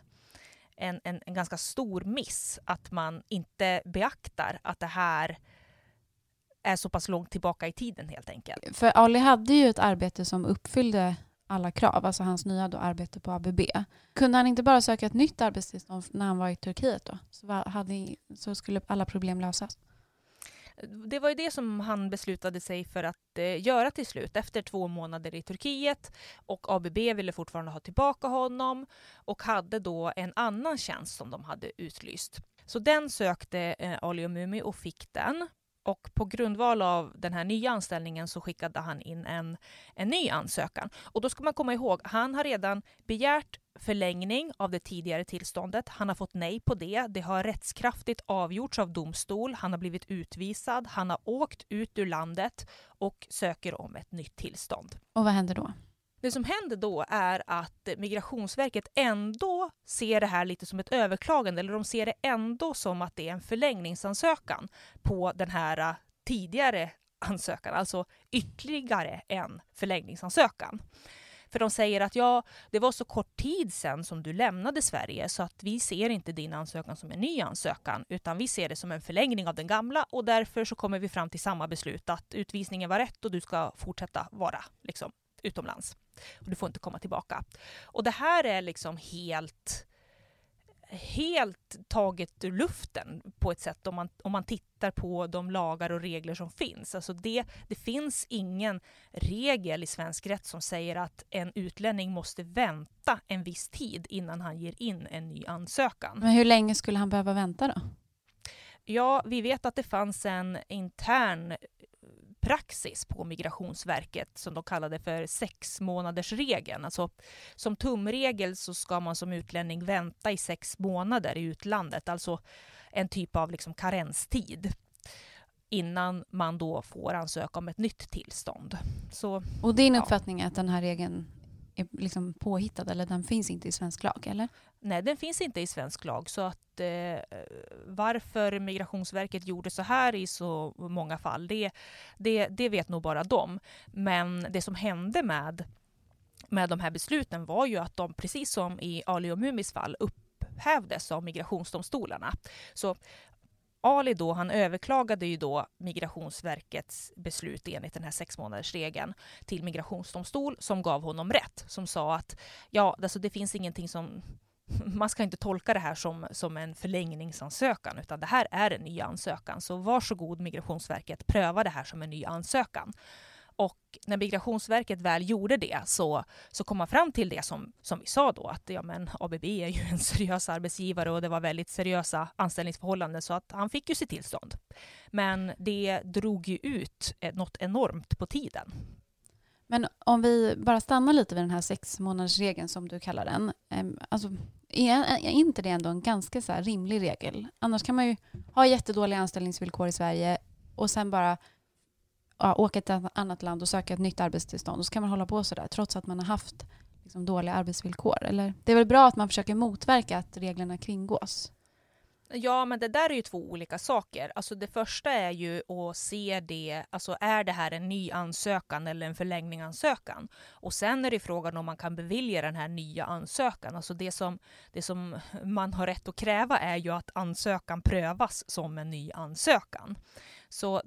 en, en, en, ganska stor miss att man inte beaktar att det här är så pass långt tillbaka i tiden helt enkelt. För Ali hade ju ett arbete som uppfyllde alla krav, alltså hans nya då arbete på ABB. Kunde han inte bara söka ett nytt arbetstillstånd när han var i Turkiet då? Så, hade, så skulle alla problem lösas? Det var ju det som han beslutade sig för att eh, göra till slut efter två månader i Turkiet och ABB ville fortfarande ha tillbaka honom och hade då en annan tjänst som de hade utlyst. Så den sökte eh, Ali och Mumi och fick den. Och på grundval av den här nya anställningen så skickade han in en, en ny ansökan. Och då ska man komma ihåg, han har redan begärt förlängning av det tidigare tillståndet. Han har fått nej på det. Det har rättskraftigt avgjorts av domstol. Han har blivit utvisad. Han har åkt ut ur landet och söker om ett nytt tillstånd. Och vad händer då? Det som händer då är att Migrationsverket ändå ser det här lite som ett överklagande, eller de ser det ändå som att det är en förlängningsansökan på den här äh, tidigare ansökan, alltså ytterligare en förlängningsansökan. För de säger att ja, det var så kort tid sedan som du lämnade Sverige så att vi ser inte din ansökan som en ny ansökan utan vi ser det som en förlängning av den gamla och därför så kommer vi fram till samma beslut att utvisningen var rätt och du ska fortsätta vara liksom, utomlands. Och du får inte komma tillbaka. Och det här är liksom helt helt taget ur luften på ett sätt om man, om man tittar på de lagar och regler som finns. Alltså det, det finns ingen regel i svensk rätt som säger att en utlänning måste vänta en viss tid innan han ger in en ny ansökan. Men hur länge skulle han behöva vänta då? Ja, vi vet att det fanns en intern praxis på Migrationsverket som de kallade för sex månaders regeln. Alltså, som tumregel så ska man som utlänning vänta i sex månader i utlandet, alltså en typ av liksom karenstid innan man då får ansöka om ett nytt tillstånd. Så, och din ja. uppfattning är att den här regeln är liksom påhittad eller den finns inte i svensk lag, eller? Nej, den finns inte i svensk lag. Så att eh, varför Migrationsverket gjorde så här i så många fall, det, det, det vet nog bara de. Men det som hände med, med de här besluten var ju att de, precis som i Ali och Mumis fall, upphävdes av migrationsdomstolarna. Så Ali då, han överklagade ju då Migrationsverkets beslut enligt den här sexmånadersregeln till migrationsdomstol som gav honom rätt, som sa att ja, alltså det finns ingenting som [LAUGHS] man ska inte tolka det här som, som en förlängningsansökan, utan det här är en ny ansökan. Så varsågod Migrationsverket, pröva det här som en ny ansökan. Och när Migrationsverket väl gjorde det så, så kom man fram till det som, som vi sa då, att ja, men ABB är ju [LAUGHS] en seriös arbetsgivare och det var väldigt seriösa anställningsförhållanden så att han fick ju sitt tillstånd. Men det drog ju ut eh, något enormt på tiden. Men om vi bara stannar lite vid den här sex månadersregeln som du kallar den. Ehm, alltså, är, inte det ändå en ganska så rimlig regel? Annars kan man ju ha jättedåliga anställningsvillkor i Sverige och sen bara ja, åka till ett annat land och söka ett nytt arbetstillstånd. Och så kan man hålla på sådär trots att man har haft liksom, dåliga arbetsvillkor. Eller, det är väl bra att man försöker motverka att reglerna kringgås? Ja, men det där är ju två olika saker. Alltså det första är ju att se det, alltså är det här en ny ansökan eller en förlängning ansökan? Och sen är det frågan om man kan bevilja den här nya ansökan. Alltså det som, det som man har rätt att kräva är ju att ansökan prövas som en ny ansökan. Så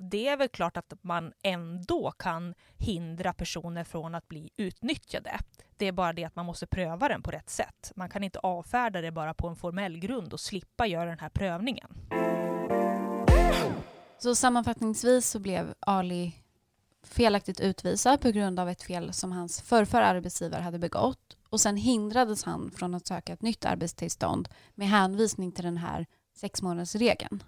det är väl klart att man ändå kan hindra personer från att bli utnyttjade. Det är bara det att man måste pröva den på rätt sätt. Man kan inte avfärda det bara på en formell grund och slippa göra den här prövningen. Så sammanfattningsvis så blev Ali felaktigt utvisad på grund av ett fel som hans förrförra arbetsgivare hade begått och sen hindrades han från att söka ett nytt arbetstillstånd med hänvisning till den här sexmånadersregeln.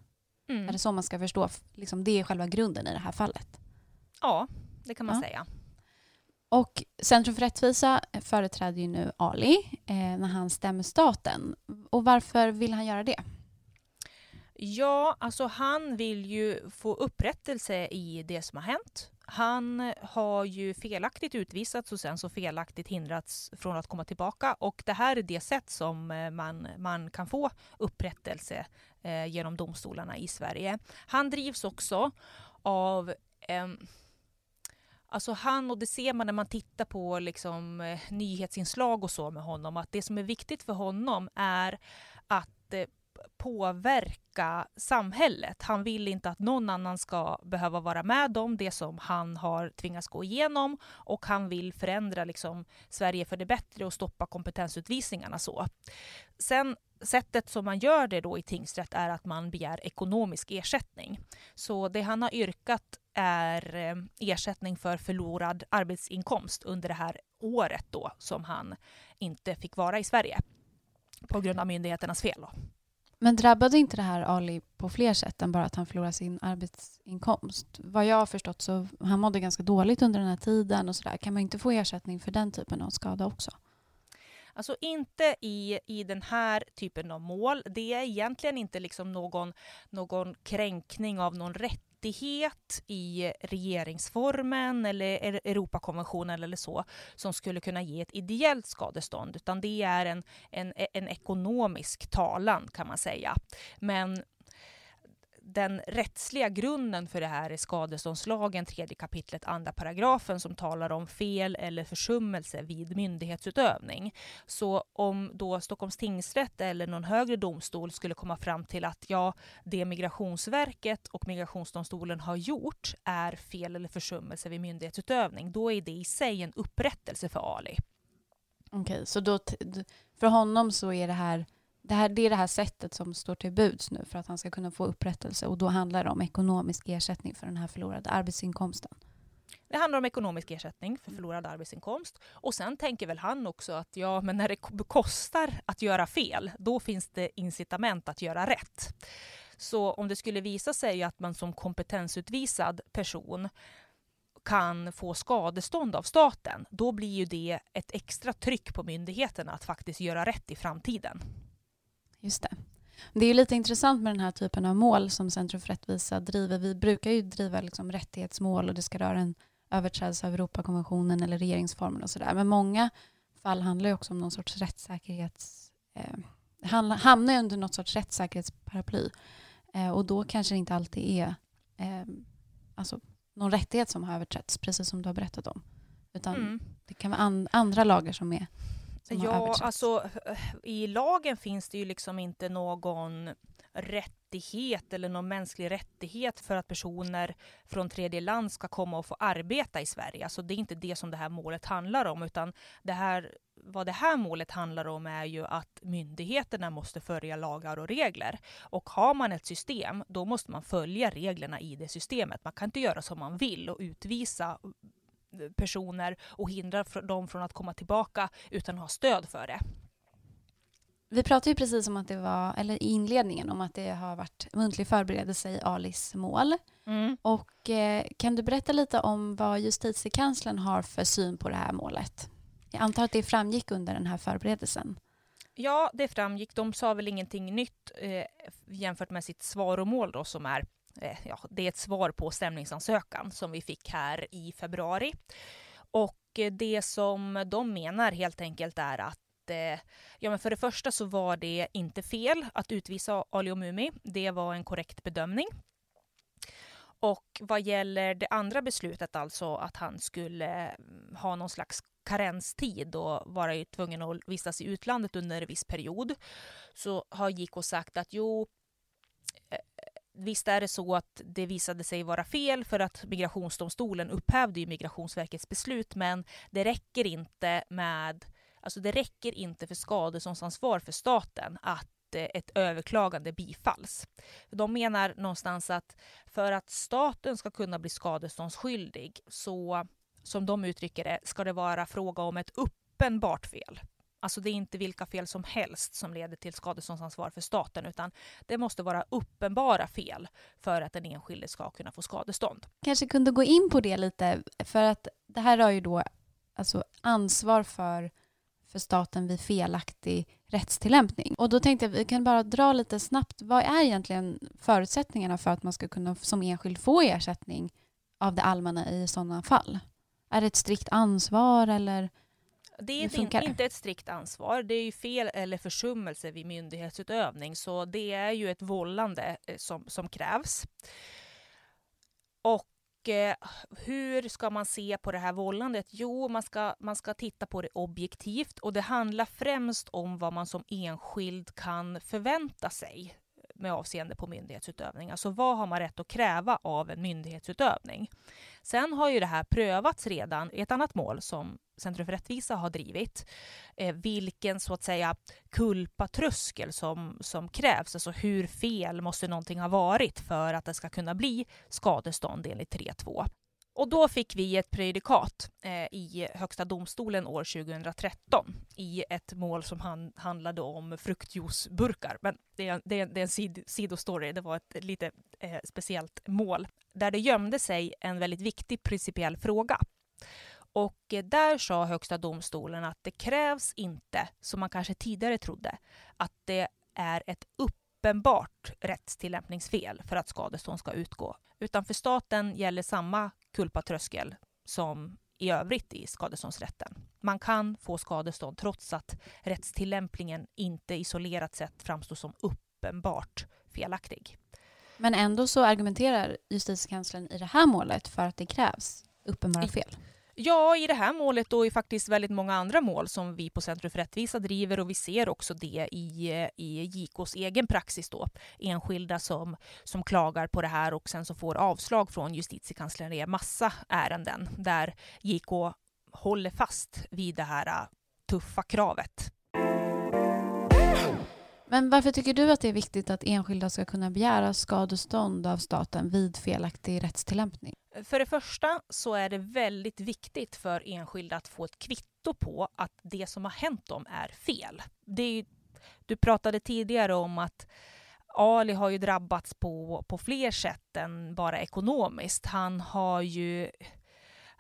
Mm. Är det så man ska förstå? Liksom, det är själva grunden i det här fallet. Ja, det kan man ja. säga. Och Centrum för rättvisa företräder ju nu Ali eh, när han stämmer staten. Och varför vill han göra det? Ja, alltså han vill ju få upprättelse i det som har hänt. Han har ju felaktigt utvisats och sen så felaktigt hindrats från att komma tillbaka och det här är det sätt som eh, man, man kan få upprättelse eh, genom domstolarna i Sverige. Han drivs också av eh, Alltså han, och det ser man när man tittar på liksom, eh, nyhetsinslag och så med honom, att det som är viktigt för honom är att eh, påverka samhället. Han vill inte att någon annan ska behöva vara med om det som han har tvingats gå igenom och han vill förändra liksom, Sverige för det bättre och stoppa kompetensutvisningarna. så. Sen sättet som man gör det då i tingsrätt är att man begär ekonomisk ersättning. Så det han har yrkat är eh, ersättning för förlorad arbetsinkomst under det här året då som han inte fick vara i Sverige på grund av myndigheternas fel. Då. Men drabbade inte det här Ali på fler sätt än bara att han förlorade sin arbetsinkomst? Vad jag har förstått så han mådde ganska dåligt under den här tiden och sådär. Kan man inte få ersättning för den typen av skada också? Alltså inte i, i den här typen av mål. Det är egentligen inte liksom någon, någon kränkning av någon rätt rättighet i regeringsformen eller Europakonventionen eller så som skulle kunna ge ett ideellt skadestånd, utan det är en, en, en ekonomisk talan kan man säga. Men den rättsliga grunden för det här är skadeståndslagen, tredje kapitlet, andra paragrafen som talar om fel eller försummelse vid myndighetsutövning. Så om då Stockholms tingsrätt eller någon högre domstol skulle komma fram till att ja, det Migrationsverket och Migrationsdomstolen har gjort är fel eller försummelse vid myndighetsutövning, då är det i sig en upprättelse för Ali. Okej, okay, så då för honom så är det här det, här, det är det här sättet som står till buds nu för att han ska kunna få upprättelse och då handlar det om ekonomisk ersättning för den här förlorade arbetsinkomsten. Det handlar om ekonomisk ersättning för förlorad arbetsinkomst. Och sen tänker väl han också att ja, men när det kostar att göra fel, då finns det incitament att göra rätt. Så om det skulle visa sig att man som kompetensutvisad person kan få skadestånd av staten, då blir ju det ett extra tryck på myndigheterna att faktiskt göra rätt i framtiden. Just det. Det är lite intressant med den här typen av mål som Centrum för rättvisa driver. Vi brukar ju driva liksom rättighetsmål och det ska röra en överträdelse av Europakonventionen eller regeringsformen och sådär. Men många fall handlar ju också om någon sorts rättssäkerhets... Eh, hamnar under något sorts rättssäkerhetsparaply. Eh, och då kanske det inte alltid är eh, alltså, någon rättighet som har överträtts, precis som du har berättat om. Utan mm. det kan vara an andra lagar som är Ja, alltså i lagen finns det ju liksom inte någon rättighet eller någon mänsklig rättighet för att personer från tredje land ska komma och få arbeta i Sverige. Alltså det är inte det som det här målet handlar om, utan det här, vad det här målet handlar om är ju att myndigheterna måste följa lagar och regler. Och har man ett system, då måste man följa reglerna i det systemet. Man kan inte göra som man vill och utvisa personer och hindra dem från att komma tillbaka utan att ha stöd för det. Vi pratade ju precis om att det var, eller i inledningen, om att det har varit muntlig förberedelse i Alis mål. Mm. Och eh, kan du berätta lite om vad justitiekanslern har för syn på det här målet? Jag antar att det framgick under den här förberedelsen. Ja, det framgick. De sa väl ingenting nytt eh, jämfört med sitt svaromål då som är Eh, ja, det är ett svar på stämningsansökan som vi fick här i februari. Och eh, det som de menar helt enkelt är att eh, Ja, men för det första så var det inte fel att utvisa Ali Omumi. Det var en korrekt bedömning. Och vad gäller det andra beslutet, alltså att han skulle mm, ha någon slags karenstid och vara tvungen att vistas i utlandet under en viss period, så har JK sagt att jo, Visst är det så att det visade sig vara fel för att migrationsdomstolen upphävde ju Migrationsverkets beslut, men det räcker inte med Alltså det räcker inte för skadeståndsansvar för staten att eh, ett överklagande bifalls. De menar någonstans att för att staten ska kunna bli skadeståndsskyldig så, som de uttrycker det, ska det vara fråga om ett uppenbart fel. Alltså det är inte vilka fel som helst som leder till skadeståndsansvar för staten utan det måste vara uppenbara fel för att den enskilde ska kunna få skadestånd. Kanske kunde gå in på det lite för att det här har ju då alltså ansvar för, för staten vid felaktig rättstillämpning. Och då tänkte jag att vi kan bara dra lite snabbt. Vad är egentligen förutsättningarna för att man ska kunna som enskild få ersättning av det allmänna i sådana fall? Är det ett strikt ansvar eller det är in, inte ett strikt ansvar. Det är ju fel eller försummelse vid myndighetsutövning, så det är ju ett vållande eh, som, som krävs. Och Och eh, hur ska man se på det här vållandet? Jo, man ska, man ska titta på det objektivt och det handlar främst om vad man som enskild kan förvänta sig med avseende på myndighetsutövning. Alltså vad har man rätt att kräva av en myndighetsutövning? Sen har ju det här prövats redan i ett annat mål som Centrum för rättvisa har drivit. Eh, vilken så att säga kulpatröskel som, som krävs, alltså hur fel måste någonting ha varit för att det ska kunna bli skadestånd enligt 3.2. Och då fick vi ett prejudikat eh, i Högsta domstolen år 2013 i ett mål som han, handlade om fruktjuiceburkar. Men det är, det är, det är en sid, sidostory, det var ett lite eh, speciellt mål där det gömde sig en väldigt viktig principiell fråga. Och eh, där sa Högsta domstolen att det krävs inte, som man kanske tidigare trodde, att det är ett uppenbart rättstillämpningsfel för att skadestånd ska utgå. Utan för staten gäller samma kulpatröskel som i övrigt i skadeståndsrätten. Man kan få skadestånd trots att rättstillämpningen inte isolerat sett framstår som uppenbart felaktig. Men ändå så argumenterar justitiekanslern i det här målet för att det krävs uppenbara fel. Ja, i det här målet och i faktiskt väldigt många andra mål som vi på Centrum för rättvisa driver och vi ser också det i, eh, i JKs egen praxis då. Enskilda som, som klagar på det här och sen så får avslag från justitiekanslern i massa ärenden där JK håller fast vid det här eh, tuffa kravet. Men varför tycker du att det är viktigt att enskilda ska kunna begära skadestånd av staten vid felaktig rättstillämpning? För det första så är det väldigt viktigt för enskilda att få ett kvitto på att det som har hänt dem är fel. Det är, du pratade tidigare om att Ali har ju drabbats på, på fler sätt än bara ekonomiskt. Han har ju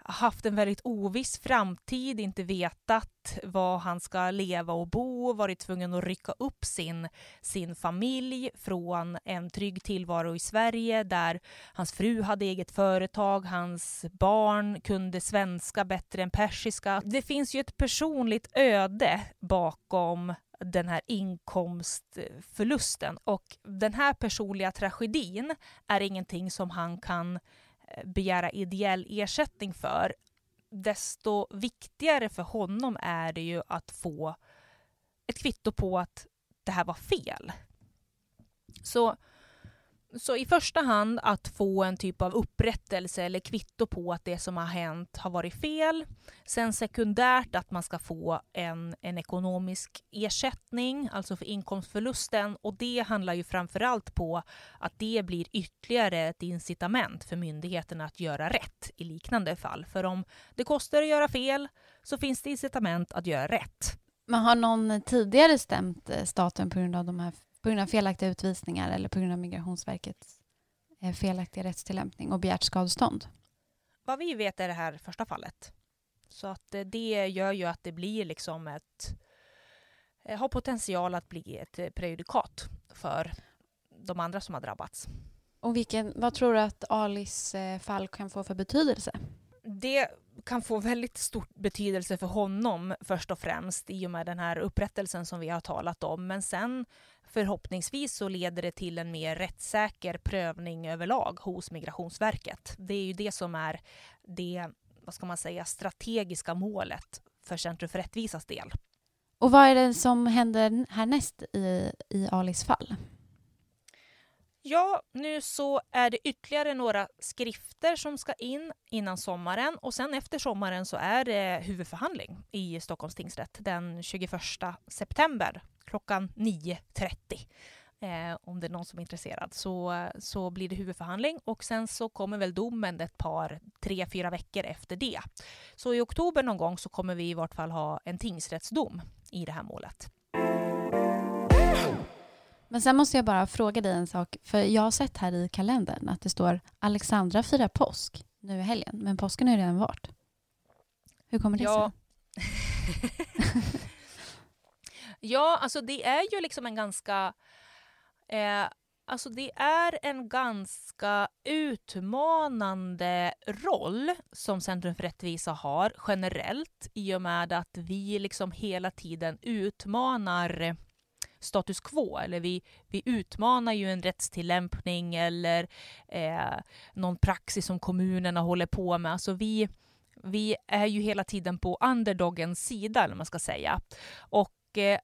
haft en väldigt oviss framtid, inte vetat var han ska leva och bo, varit tvungen att rycka upp sin, sin familj från en trygg tillvaro i Sverige där hans fru hade eget företag, hans barn kunde svenska bättre än persiska. Det finns ju ett personligt öde bakom den här inkomstförlusten och den här personliga tragedin är ingenting som han kan Eh, begära ideell ersättning för, desto viktigare för honom är det ju att få ett kvitto på att det här var fel. Så så i första hand att få en typ av upprättelse eller kvitto på att det som har hänt har varit fel. Sen sekundärt att man ska få en, en ekonomisk ersättning, alltså för inkomstförlusten. Och det handlar ju framförallt på att det blir ytterligare ett incitament för myndigheterna att göra rätt i liknande fall. För om det kostar att göra fel så finns det incitament att göra rätt. Men har någon tidigare stämt eh, staten på grund av de här på grund av felaktiga utvisningar eller på grund av Migrationsverkets eh, felaktiga rättstillämpning och begärt skadestånd? Vad vi vet är det här första fallet. Så att eh, det gör ju att det blir liksom ett eh, har potential att bli ett prejudikat för de andra som har drabbats. Och vilken, vad tror du att Alis fall kan få för betydelse? Det kan få väldigt stor betydelse för honom först och främst i och med den här upprättelsen som vi har talat om. Men sen förhoppningsvis så leder det till en mer rättssäker prövning överlag hos Migrationsverket. Det är ju det som är det, vad ska man säga, strategiska målet för Centrum för rättvisas del. Och vad är det som händer härnäst i, i Alis fall? Ja, nu så är det ytterligare några skrifter som ska in innan sommaren och sen efter sommaren så är det huvudförhandling i Stockholms tingsrätt den 21 september klockan 9.30. Eh, om det är någon som är intresserad så, så blir det huvudförhandling och sen så kommer väl domen ett par, tre, fyra veckor efter det. Så i oktober någon gång så kommer vi i vart fall ha en tingsrättsdom i det här målet. Men sen måste jag bara fråga dig en sak, för jag har sett här i kalendern att det står Alexandra firar påsk nu i helgen, men påsken har ju redan varit. Hur kommer det ja. sig? [LAUGHS] ja, alltså det är ju liksom en ganska eh, Alltså det är en ganska utmanande roll som Centrum för rättvisa har generellt i och med att vi liksom hela tiden utmanar status quo eller vi, vi utmanar ju en rättstillämpning eller eh, någon praxis som kommunerna håller på med. Alltså vi, vi är ju hela tiden på underdogens sida, eller man ska säga. Och eh,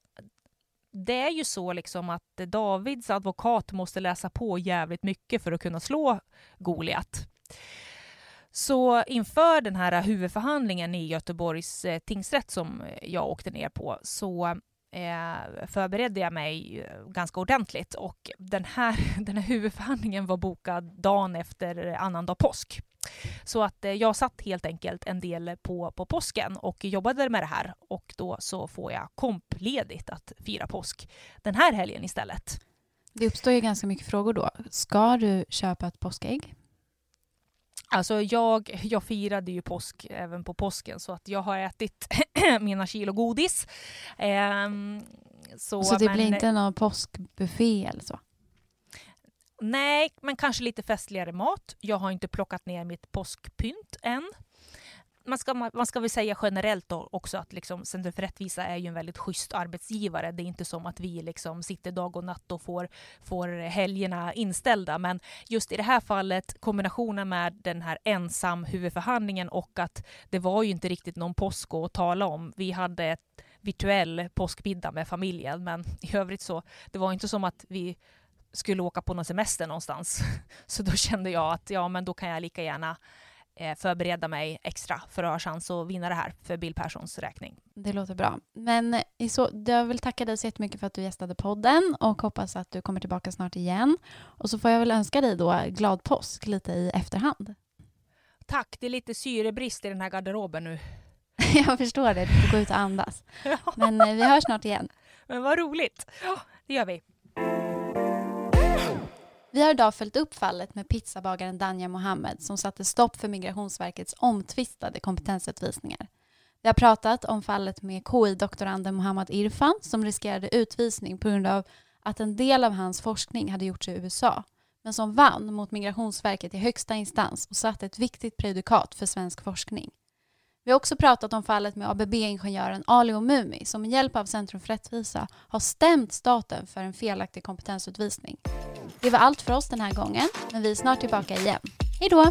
det är ju så liksom att Davids advokat måste läsa på jävligt mycket för att kunna slå Goliat. Så inför den här huvudförhandlingen i Göteborgs eh, tingsrätt som jag åkte ner på så eh, förberedde jag mig eh, ganska ordentligt och den här, [LAUGHS] den här huvudförhandlingen var bokad dagen efter annandag påsk. Så att eh, jag satt helt enkelt en del på, på påsken och jobbade med det här och då så får jag kompledigt att fira påsk den här helgen istället. Det uppstår ju ganska mycket frågor då. Ska du köpa ett påskägg? Alltså jag, jag firade ju påsk även på påsken så att jag har ätit [CLEARS THROAT] mina kilo godis. Um, så, så det men, blir inte någon påskbuffé eller så? Nej, men kanske lite festligare mat. Jag har inte plockat ner mitt påskpynt än man ska, man ska väl säga generellt också att liksom, Centrum för rättvisa är ju en väldigt schysst arbetsgivare. Det är inte som att vi liksom sitter dag och natt och får, får helgerna inställda. Men just i det här fallet, kombinationen med den här ensam huvudförhandlingen och att det var ju inte riktigt någon påsk att tala om. Vi hade ett virtuell påskmiddag med familjen, men i övrigt så, det var inte som att vi skulle åka på någon semester någonstans. [LAUGHS] Så då kände jag att ja, men då kan jag lika gärna eh, förbereda mig extra för att ha chans att vinna det här för Bill Perssons räkning. Det låter bra. Men så, jag vill tacka dig så jättemycket för att du gästade podden och hoppas att du kommer tillbaka snart igen. Och så får jag väl önska dig då glad påsk lite i efterhand. Tack, det är lite syrebrist i den här garderoben nu. [LAUGHS] jag förstår det, du får gå ut och andas. [LAUGHS] Men eh, vi hörs snart igen. Men vad roligt. Ja, det gör vi. Vi har idag följt upp fallet med pizzabagaren Danja Mohammed som satte stopp för Migrationsverkets omtvistade kompetensutvisningar. Vi har pratat om fallet med KI-doktoranden Mohammad Irfan som riskerade utvisning på grund av att en del av hans forskning hade gjorts i USA men som vann mot Migrationsverket i högsta instans och satte ett viktigt prejudikat för svensk forskning. Vi har också pratat om fallet med ABB-ingenjören Ali Omumi som med hjälp av Centrum för rättvisa har stämt staten för en felaktig kompetensutvisning. Det var allt för oss den här gången, men vi är snart tillbaka igen. Hej då!